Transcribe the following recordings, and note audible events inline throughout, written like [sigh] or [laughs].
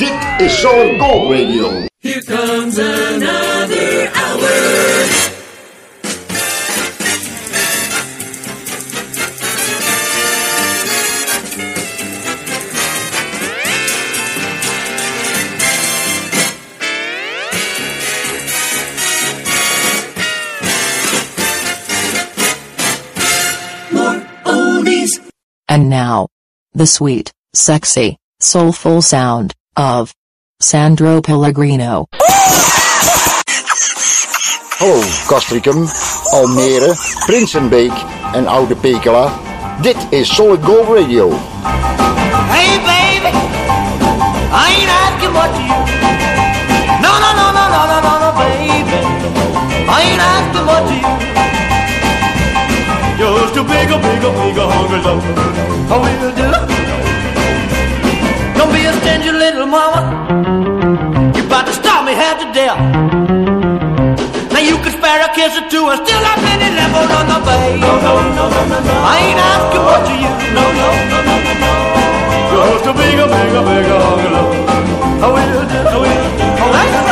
Dit is Solid Gold Radio. Here comes another hour. More oldies. And now, the sweet, sexy, soulful sound of Sandro Pellegrino. Hallo Castricum, Almere, Prinsenbeek en Oude Pekela. Dit is Solid Gold Radio. Hey baby, I ain't asking what you. No no no no no no no no baby, I ain't asking what you. Just a big, a big, a hungry love. How will mama. You about to stop me half to death. Now you can spare a kiss or two and still have many left on the bay. No, no, no, no, no, no. I ain't asking what you use. No, no, no, no, no, no. Just a big, a big, a big, a hungry love. How will do? How will? Oh,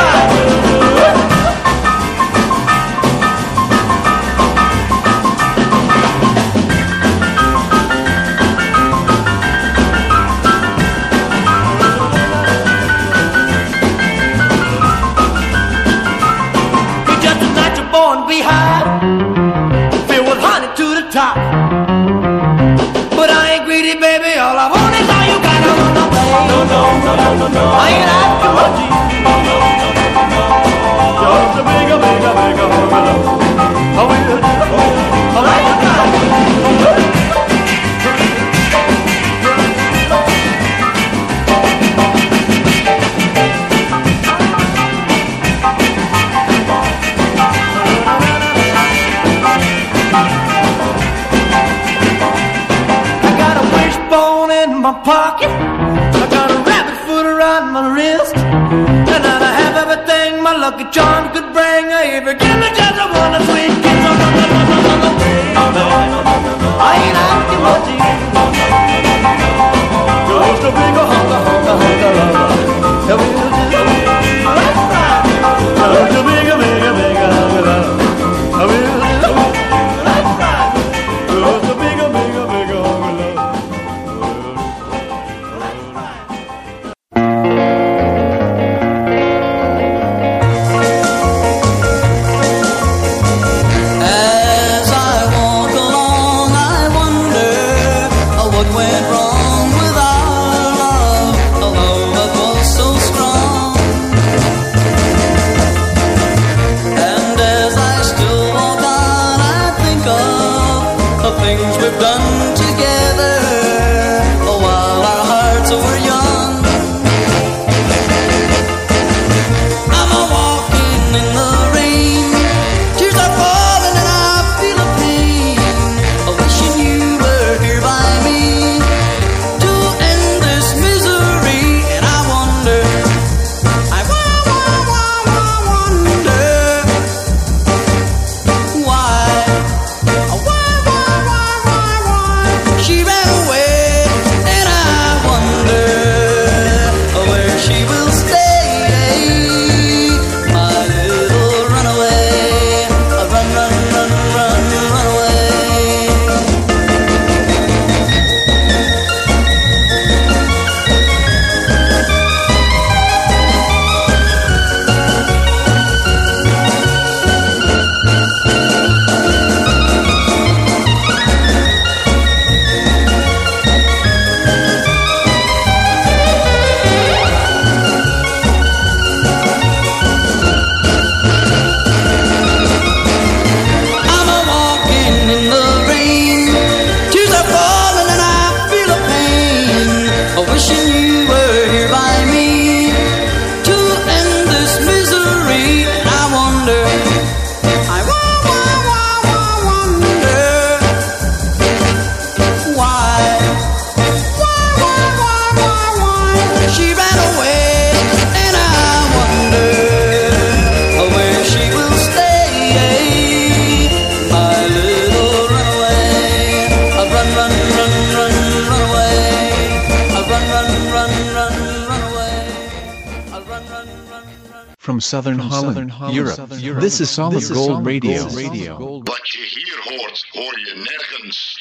southern Holland, southern Holland Europe. Europe. This is solid this gold, is solid radio. gold radio. But je hier hoort, hoor je nergens.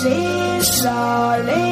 This is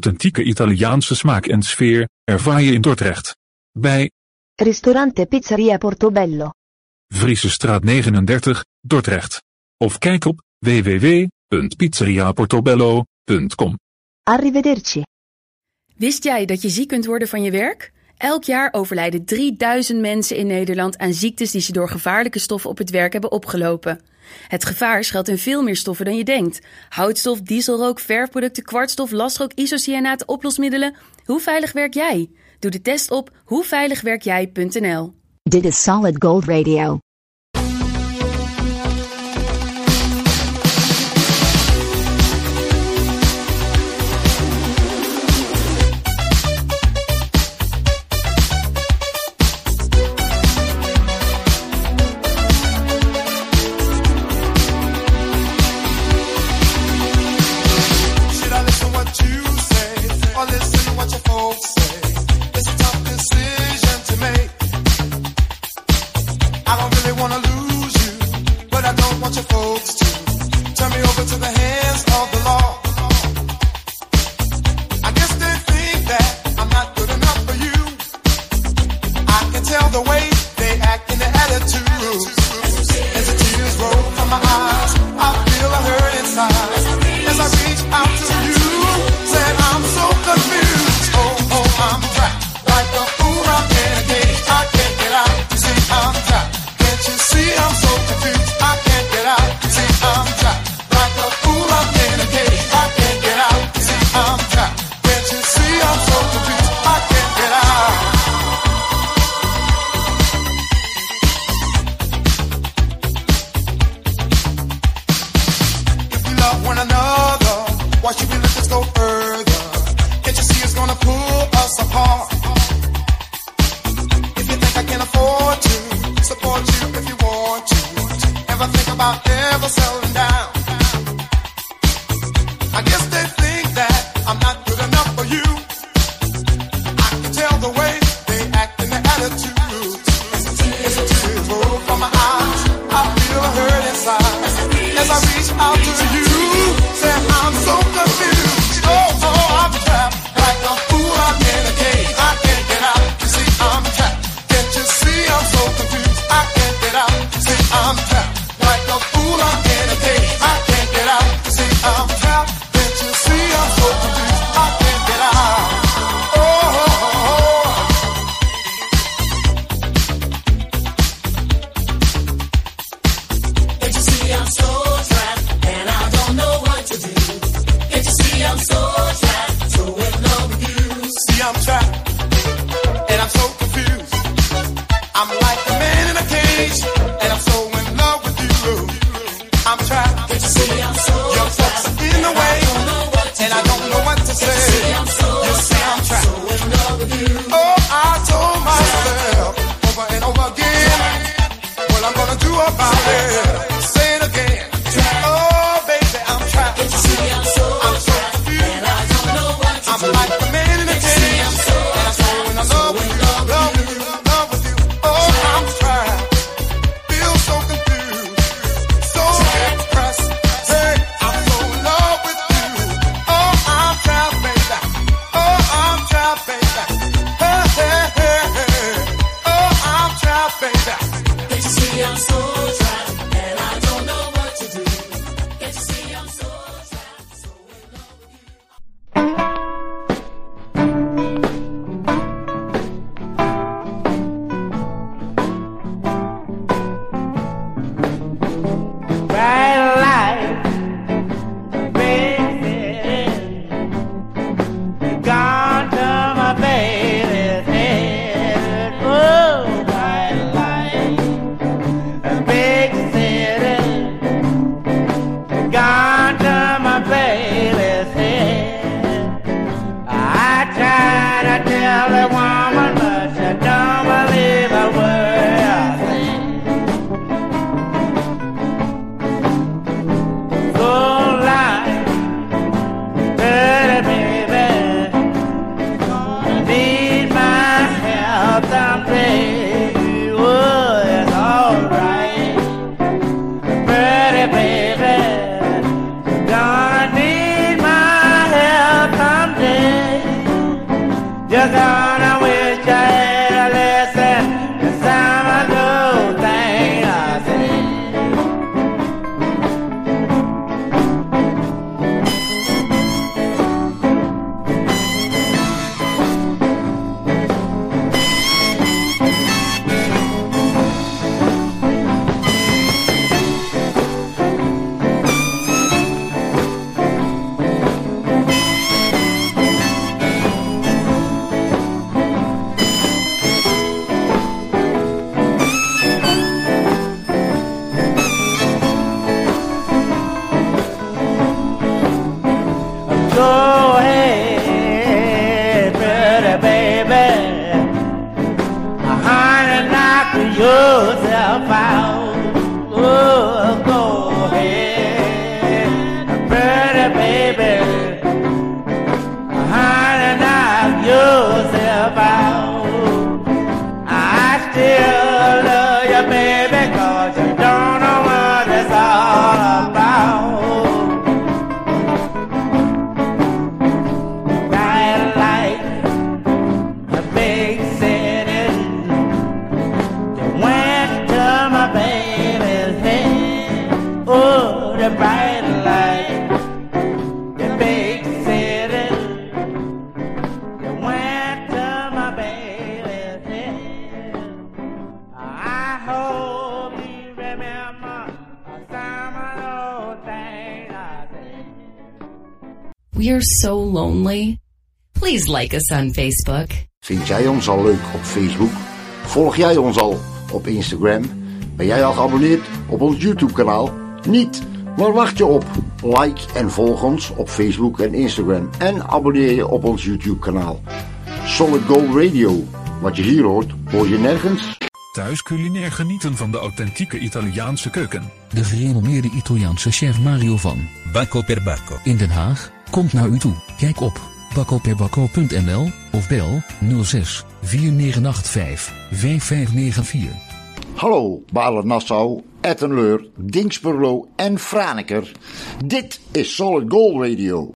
authentieke Italiaanse smaak en sfeer, ervaar je in Dordrecht. Bij Ristorante Pizzeria Portobello. Friese straat 39, Dordrecht. Of kijk op www.pizzeriaportobello.com. Arrivederci. Wist jij dat je ziek kunt worden van je werk? Elk jaar overlijden 3000 mensen in Nederland aan ziektes die ze door gevaarlijke stoffen op het werk hebben opgelopen. Het gevaar schuilt in veel meer stoffen dan je denkt. Houtstof, dieselrook, verfproducten, kwartstof, lastrook, isocyanaten, oplosmiddelen. Hoe veilig werk jij? Doe de test op hoeveiligwerkjij.nl. Dit is Solid Gold Radio. We are so lonely. Please like us on Facebook. Vind jij ons al leuk op Facebook? Volg jij ons al op Instagram? Ben jij al geabonneerd op ons YouTube-kanaal? Niet! maar wacht je op? Like en volg ons op Facebook en Instagram. En abonneer je op ons YouTube-kanaal. Solid Gold Radio. Wat je hier hoort, hoor je nergens. Thuis culinair genieten van de authentieke Italiaanse keuken. De gerenommeerde Italiaanse chef Mario van Bacco per Bacco in Den Haag komt naar u toe. Kijk op bakkoperwakko.nl of bel 06 4985 5594. Hallo Balen Nassau, Ettenleur, Dingsperlo en Franeker. Dit is Solid Gold Radio.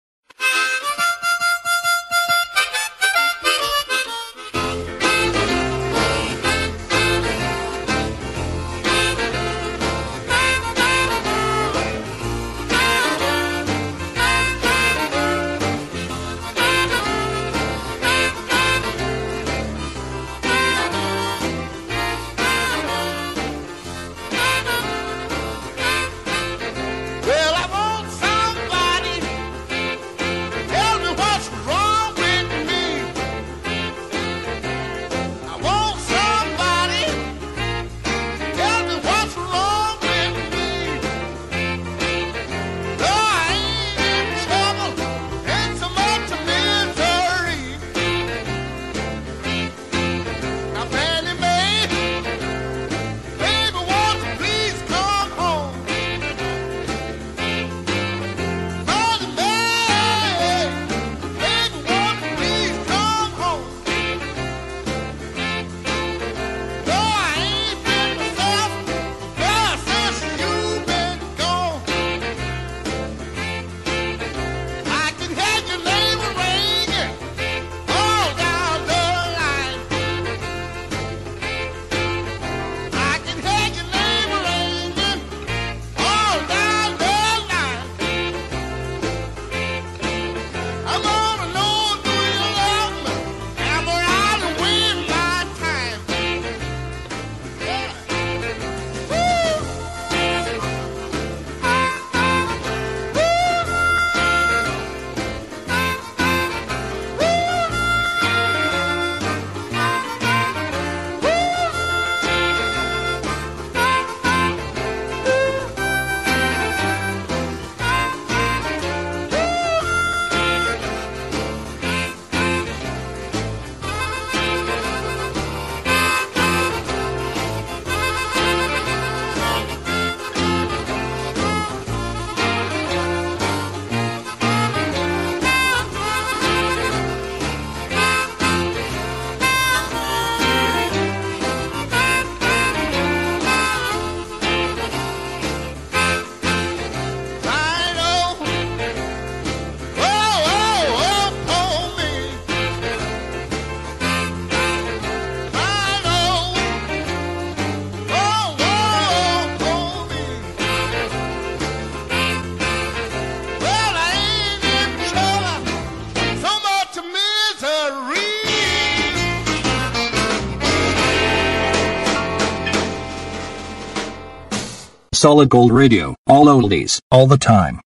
Solid Gold Radio, all oldies, all the time.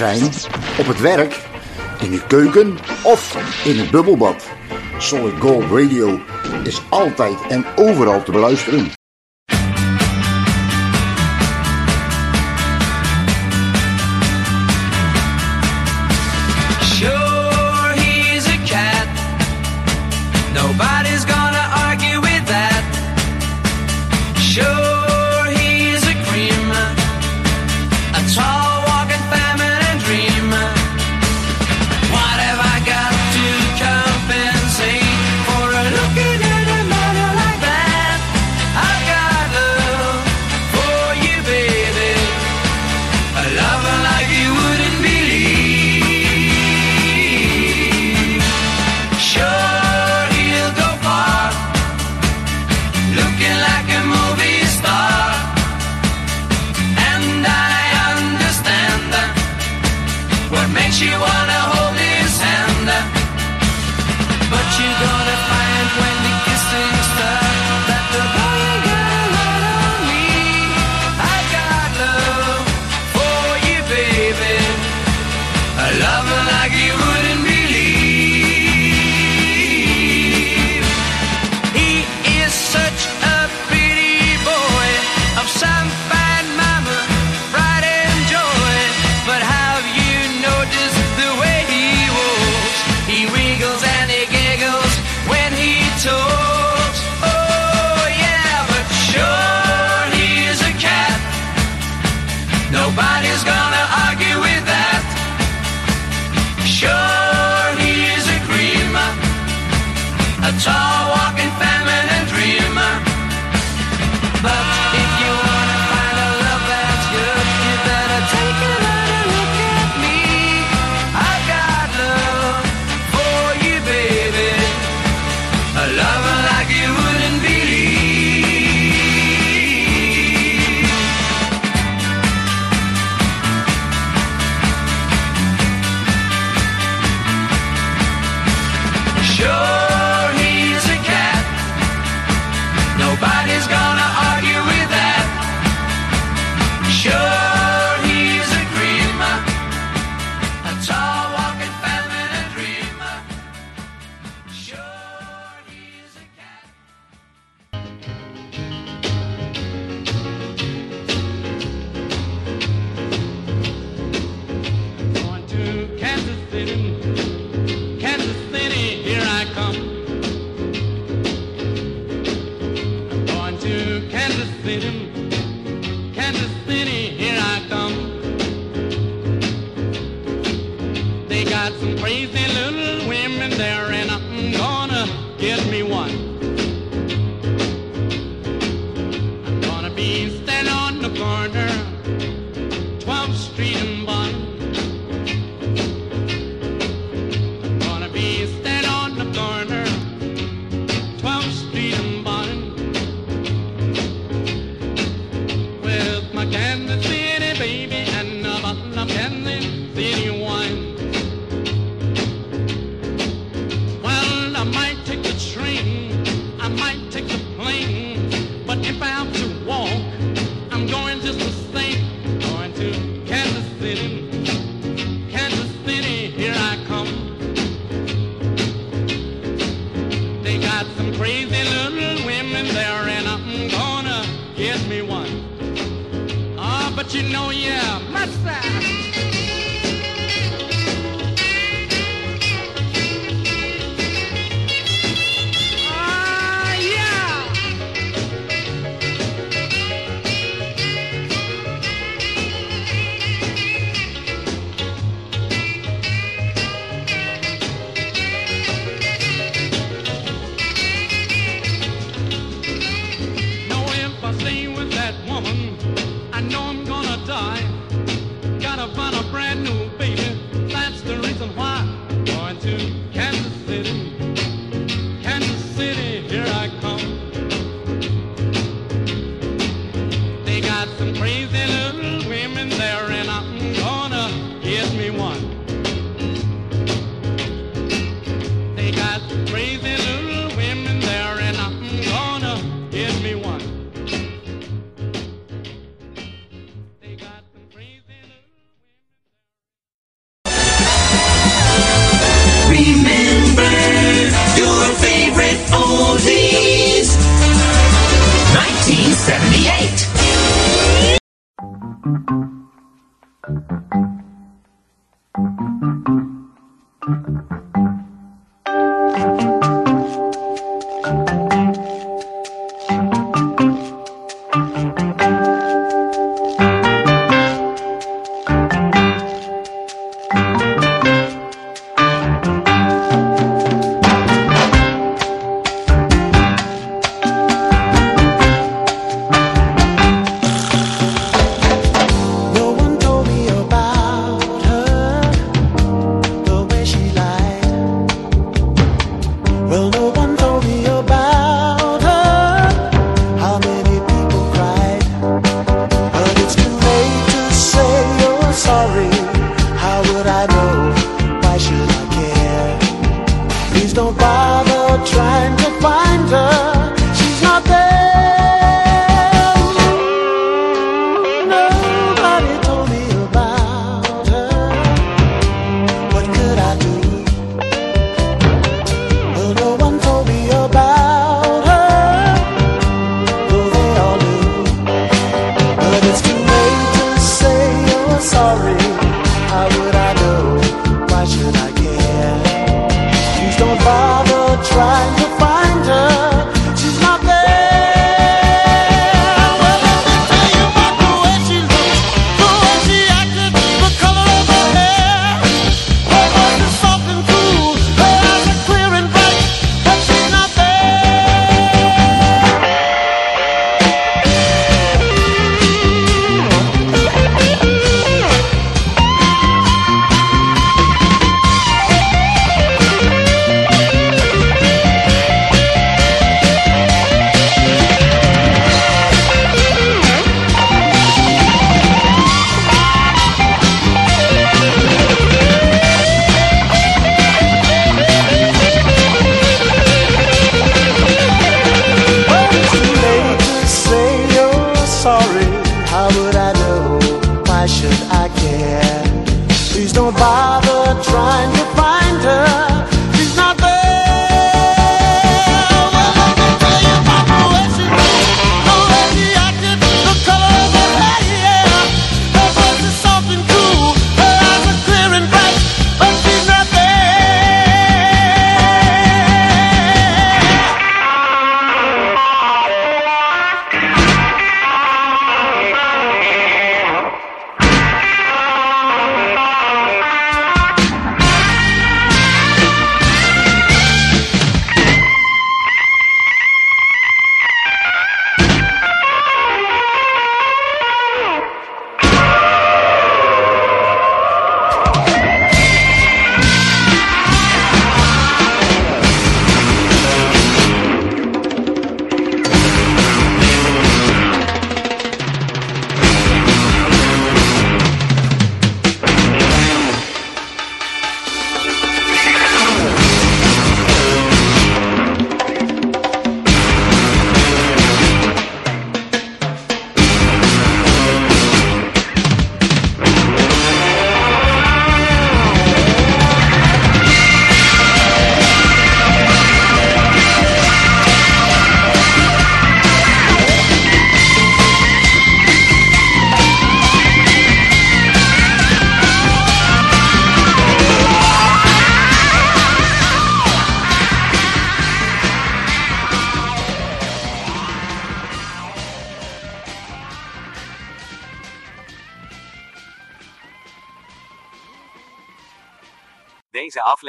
trein, op het werk, in de keuken of in het bubbelbad. Solid Gold Radio is altijd en overal te beluisteren.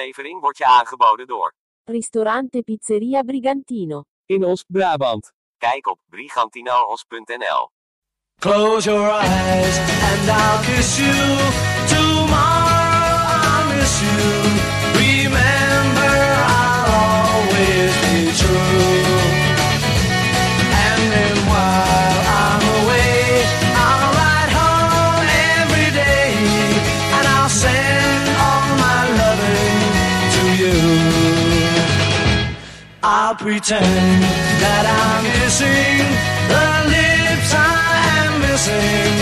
aflevering wordt je aangeboden door Ristorante Pizzeria Brigantino in Os Brabant. Kijk op brigantinoos.nl. Close your eyes and I'll kiss you. Tomorrow I'll miss you. I'll pretend that I'm missing the lips I am missing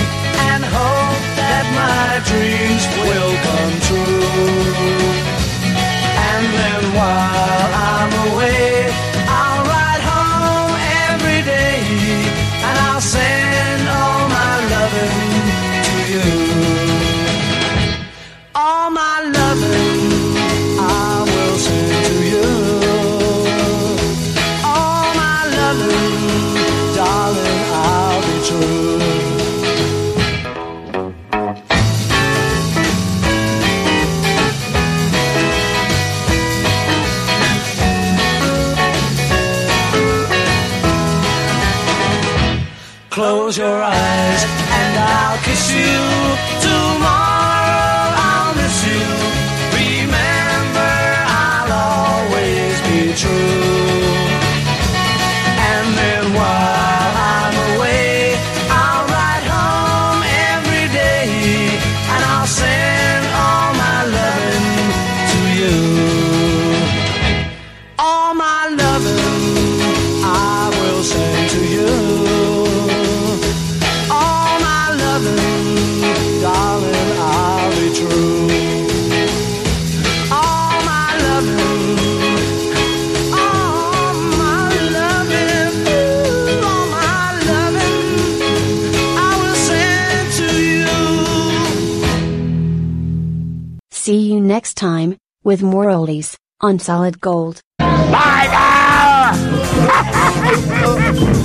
and hope that my dreams will close your eyes. with more oldies on solid gold. Bye now! [laughs]